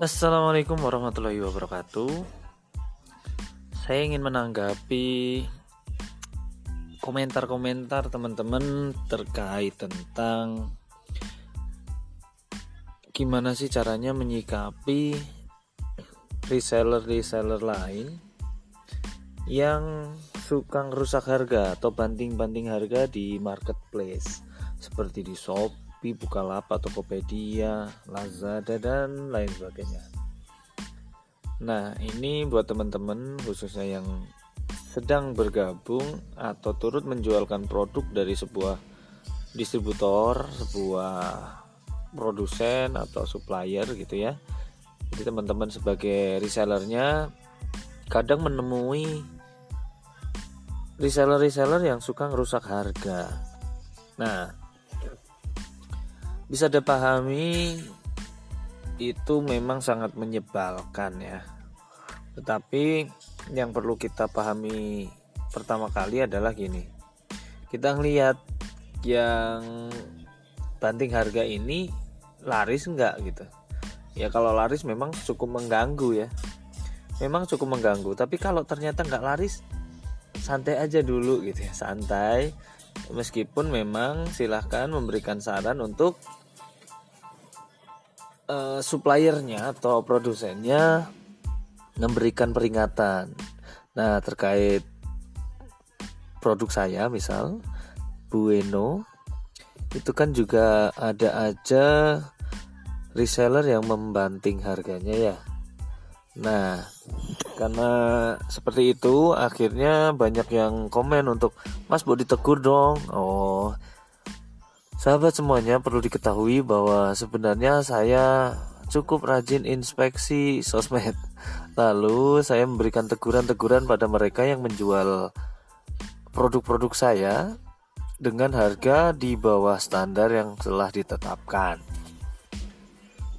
Assalamualaikum warahmatullahi wabarakatuh. Saya ingin menanggapi komentar-komentar teman-teman terkait tentang gimana sih caranya menyikapi reseller-reseller lain yang suka rusak harga atau banting-banting harga di marketplace seperti di shop Shopee, Bukalapak, Tokopedia, Lazada dan lain sebagainya. Nah, ini buat teman-teman khususnya yang sedang bergabung atau turut menjualkan produk dari sebuah distributor, sebuah produsen atau supplier gitu ya. Jadi teman-teman sebagai resellernya kadang menemui reseller-reseller yang suka ngerusak harga. Nah, bisa dipahami itu memang sangat menyebalkan ya. Tetapi yang perlu kita pahami pertama kali adalah gini. Kita ngelihat yang banting harga ini laris enggak gitu. Ya kalau laris memang cukup mengganggu ya. Memang cukup mengganggu, tapi kalau ternyata nggak laris santai aja dulu gitu ya, santai. Meskipun memang silahkan memberikan saran untuk uh, suppliernya atau produsennya memberikan peringatan. Nah, terkait produk saya misal Bueno itu kan juga ada aja reseller yang membanting harganya ya. Nah, karena seperti itu akhirnya banyak yang komen untuk Mas mau ditegur dong. Oh, Sahabat semuanya perlu diketahui bahwa sebenarnya saya cukup rajin inspeksi sosmed. Lalu saya memberikan teguran-teguran pada mereka yang menjual produk-produk saya dengan harga di bawah standar yang telah ditetapkan.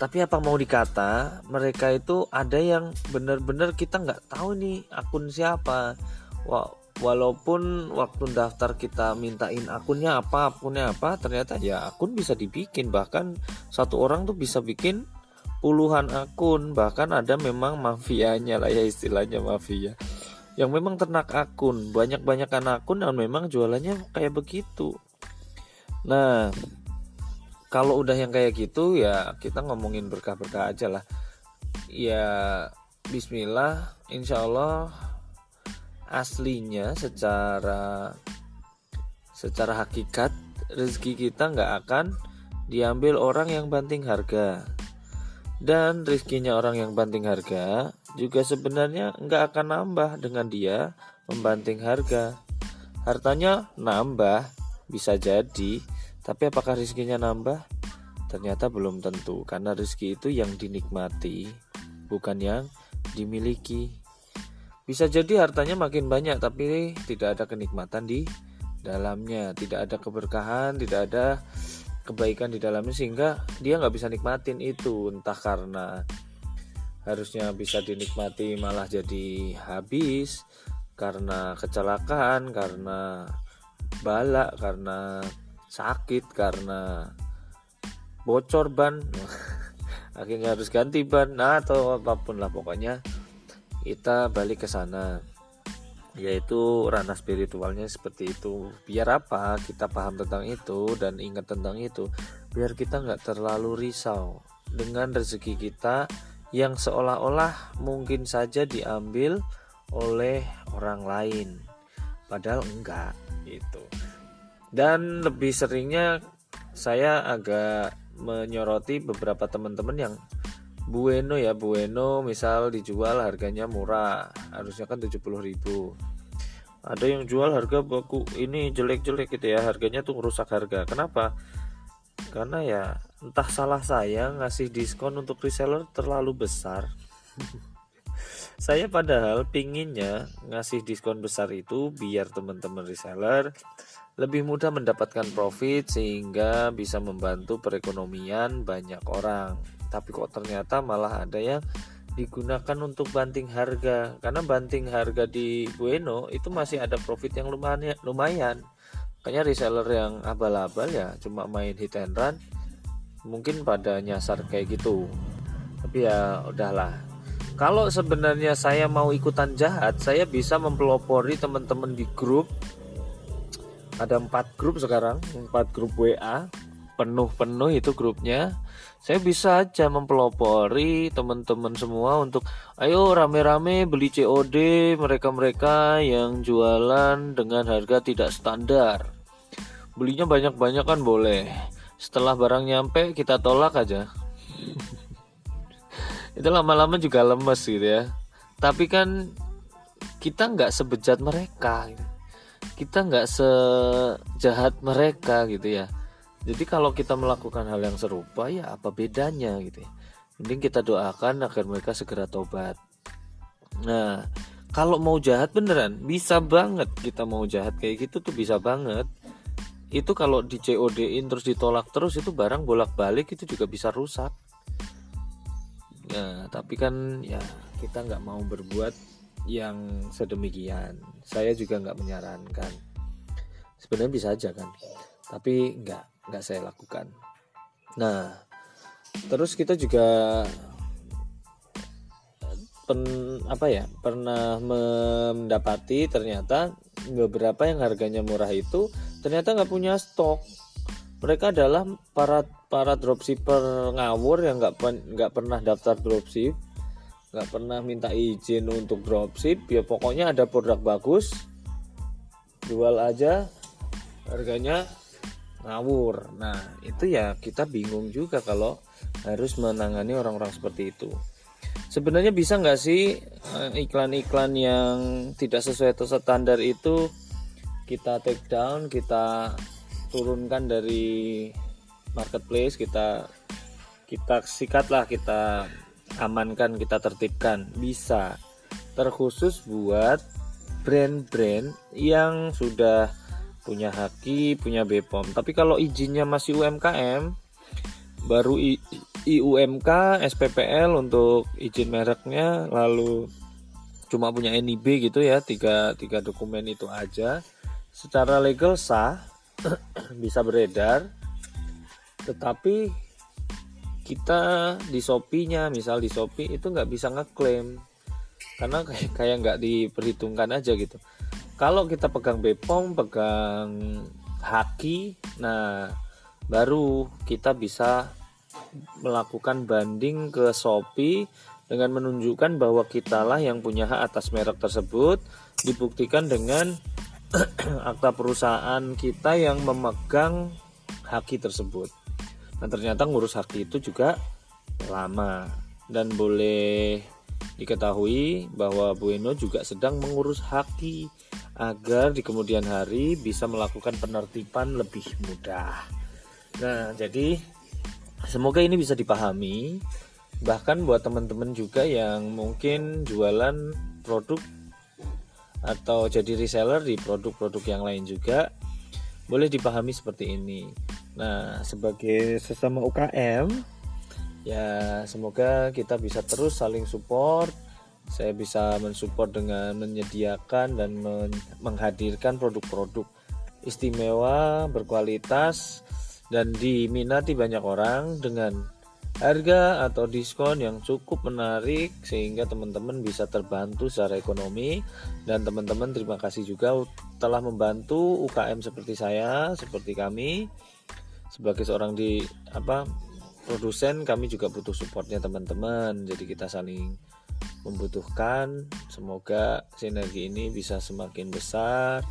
Tapi apa mau dikata, mereka itu ada yang benar-benar kita nggak tahu nih akun siapa. Wow, walaupun waktu daftar kita mintain akunnya apa akunnya apa ternyata ya akun bisa dibikin. Bahkan satu orang tuh bisa bikin puluhan akun. Bahkan ada memang mafianya lah ya istilahnya mafia. Yang memang ternak akun banyak-banyakan akun dan memang jualannya kayak begitu. Nah kalau udah yang kayak gitu ya kita ngomongin berkah-berkah aja lah. Ya Bismillah Insya Allah aslinya secara secara hakikat rezeki kita nggak akan diambil orang yang banting harga. Dan rezekinya orang yang banting harga juga sebenarnya nggak akan nambah dengan dia membanting harga. Hartanya nambah bisa jadi. Tapi apakah rezekinya nambah? Ternyata belum tentu karena rezeki itu yang dinikmati bukan yang dimiliki bisa jadi hartanya makin banyak tapi tidak ada kenikmatan di dalamnya, tidak ada keberkahan, tidak ada kebaikan di dalamnya sehingga dia nggak bisa nikmatin itu. Entah karena harusnya bisa dinikmati malah jadi habis karena kecelakaan, karena balak, karena sakit, karena bocor ban. Akhirnya harus ganti ban atau apa pun lah pokoknya kita balik ke sana. Yaitu ranah spiritualnya seperti itu. Biar apa? Kita paham tentang itu dan ingat tentang itu. Biar kita nggak terlalu risau dengan rezeki kita yang seolah-olah mungkin saja diambil oleh orang lain. Padahal enggak itu dan lebih seringnya saya agak menyoroti beberapa teman-teman yang Bueno ya Bueno misal dijual harganya murah harusnya kan 70.000 ada yang jual harga baku ini jelek-jelek gitu ya harganya tuh merusak harga. Kenapa? Karena ya entah salah saya ngasih diskon untuk reseller terlalu besar. Saya padahal pinginnya ngasih diskon besar itu biar teman-teman reseller lebih mudah mendapatkan profit sehingga bisa membantu perekonomian banyak orang tapi kok ternyata malah ada yang digunakan untuk banting harga. Karena banting harga di Bueno itu masih ada profit yang lumayan lumayan. Makanya reseller yang abal-abal ya cuma main hit and run mungkin pada nyasar kayak gitu. Tapi ya udahlah. Kalau sebenarnya saya mau ikutan jahat saya bisa mempelopori teman-teman di grup. Ada empat grup sekarang empat grup WA penuh-penuh itu grupnya saya bisa aja mempelopori teman-teman semua untuk ayo rame-rame beli COD mereka-mereka yang jualan dengan harga tidak standar. Belinya banyak-banyak kan boleh. Setelah barang nyampe kita tolak aja. Itu lama-lama juga lemes gitu ya. Tapi kan kita nggak sebejat mereka gitu. kita nggak sejahat mereka gitu ya jadi kalau kita melakukan hal yang serupa ya apa bedanya gitu ya. Mending kita doakan agar mereka segera tobat. Nah, kalau mau jahat beneran bisa banget kita mau jahat kayak gitu tuh bisa banget. Itu kalau di COD-in terus ditolak terus itu barang bolak-balik itu juga bisa rusak. Nah, tapi kan ya kita nggak mau berbuat yang sedemikian. Saya juga nggak menyarankan. Sebenarnya bisa aja kan, tapi nggak nggak saya lakukan. Nah terus kita juga pen, apa ya pernah mendapati ternyata beberapa yang harganya murah itu ternyata nggak punya stok. Mereka adalah para para dropshipper ngawur yang nggak nggak pernah daftar dropship nggak pernah minta izin untuk dropship. Ya pokoknya ada produk bagus jual aja harganya ngawur. Nah, itu ya kita bingung juga kalau harus menangani orang-orang seperti itu. Sebenarnya bisa nggak sih eh, iklan-iklan yang tidak sesuai standar itu kita take down, kita turunkan dari marketplace, kita kita sikatlah, kita amankan, kita tertibkan. Bisa. Terkhusus buat brand-brand yang sudah punya haki, punya BPOM. Tapi kalau izinnya masih UMKM, baru I, IUMK, SPPL untuk izin mereknya, lalu cuma punya NIB gitu ya, tiga, tiga dokumen itu aja. Secara legal sah, bisa beredar, tetapi kita di Shopee-nya, misal di Shopee itu nggak bisa ngeklaim karena kayak kayak nggak diperhitungkan aja gitu kalau kita pegang Bepom, pegang Haki, nah baru kita bisa melakukan banding ke Shopee dengan menunjukkan bahwa kitalah yang punya hak atas merek tersebut dibuktikan dengan akta perusahaan kita yang memegang haki tersebut. Nah ternyata ngurus haki itu juga lama dan boleh diketahui bahwa Bueno juga sedang mengurus haki agar di kemudian hari bisa melakukan penertiban lebih mudah. Nah, jadi semoga ini bisa dipahami bahkan buat teman-teman juga yang mungkin jualan produk atau jadi reseller di produk-produk yang lain juga boleh dipahami seperti ini. Nah, sebagai sesama UKM ya semoga kita bisa terus saling support saya bisa mensupport dengan menyediakan dan men menghadirkan produk-produk istimewa, berkualitas dan diminati banyak orang dengan harga atau diskon yang cukup menarik sehingga teman-teman bisa terbantu secara ekonomi. Dan teman-teman terima kasih juga telah membantu UKM seperti saya, seperti kami. Sebagai seorang di apa produsen kami juga butuh supportnya teman-teman. Jadi kita saling membutuhkan. Semoga sinergi ini bisa semakin besar,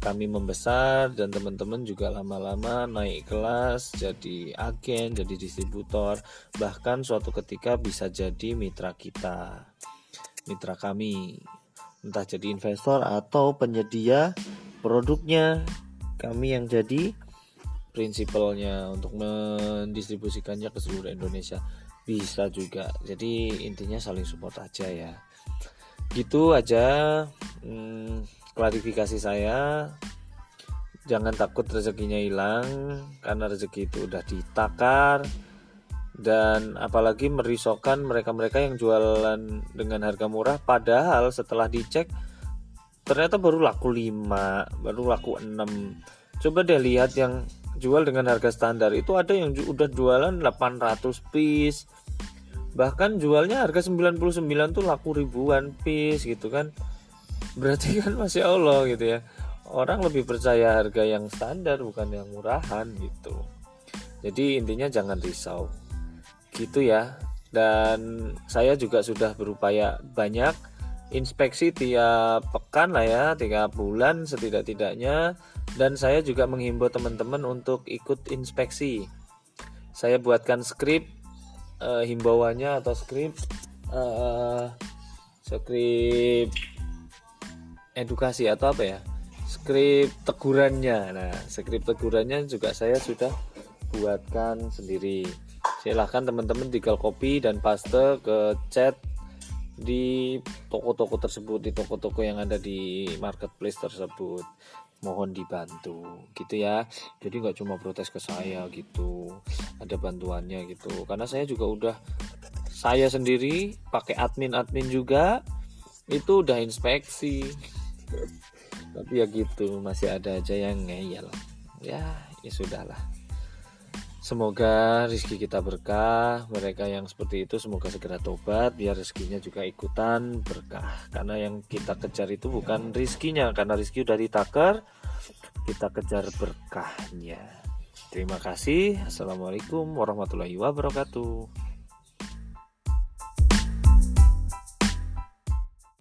kami membesar dan teman-teman juga lama-lama naik kelas jadi agen, jadi distributor, bahkan suatu ketika bisa jadi mitra kita. Mitra kami entah jadi investor atau penyedia produknya. Kami yang jadi prinsipalnya untuk mendistribusikannya ke seluruh Indonesia bisa juga. Jadi intinya saling support aja ya. Gitu aja hmm, klarifikasi saya. Jangan takut rezekinya hilang karena rezeki itu udah ditakar. Dan apalagi merisaukan mereka-mereka yang jualan dengan harga murah padahal setelah dicek ternyata baru laku 5 baru laku 6 coba deh lihat yang jual dengan harga standar. Itu ada yang udah jualan 800 piece. Bahkan jualnya harga 99 tuh laku ribuan piece gitu kan. Berarti kan masya Allah gitu ya. Orang lebih percaya harga yang standar bukan yang murahan gitu. Jadi intinya jangan risau. Gitu ya. Dan saya juga sudah berupaya banyak inspeksi tiap pekan lah ya tiga bulan setidak-tidaknya. Dan saya juga menghimbau teman-teman untuk ikut inspeksi. Saya buatkan skrip uh, himbauannya atau skrip uh, skrip edukasi atau apa ya? Skrip tegurannya. Nah skrip tegurannya juga saya sudah buatkan sendiri. Silahkan teman-teman tinggal copy dan paste ke chat di toko-toko tersebut di toko-toko yang ada di marketplace tersebut mohon dibantu gitu ya. Jadi nggak cuma protes ke saya gitu ada bantuannya gitu. Karena saya juga udah saya sendiri pakai admin admin juga itu udah inspeksi. Tapi ya gitu masih ada aja yang ngeyel. Ya ya sudahlah Semoga rezeki kita berkah, mereka yang seperti itu semoga segera tobat biar rezekinya juga ikutan berkah. Karena yang kita kejar itu bukan rizkinya, karena rizki udah ditakar, kita kejar berkahnya. Terima kasih. Assalamualaikum warahmatullahi wabarakatuh.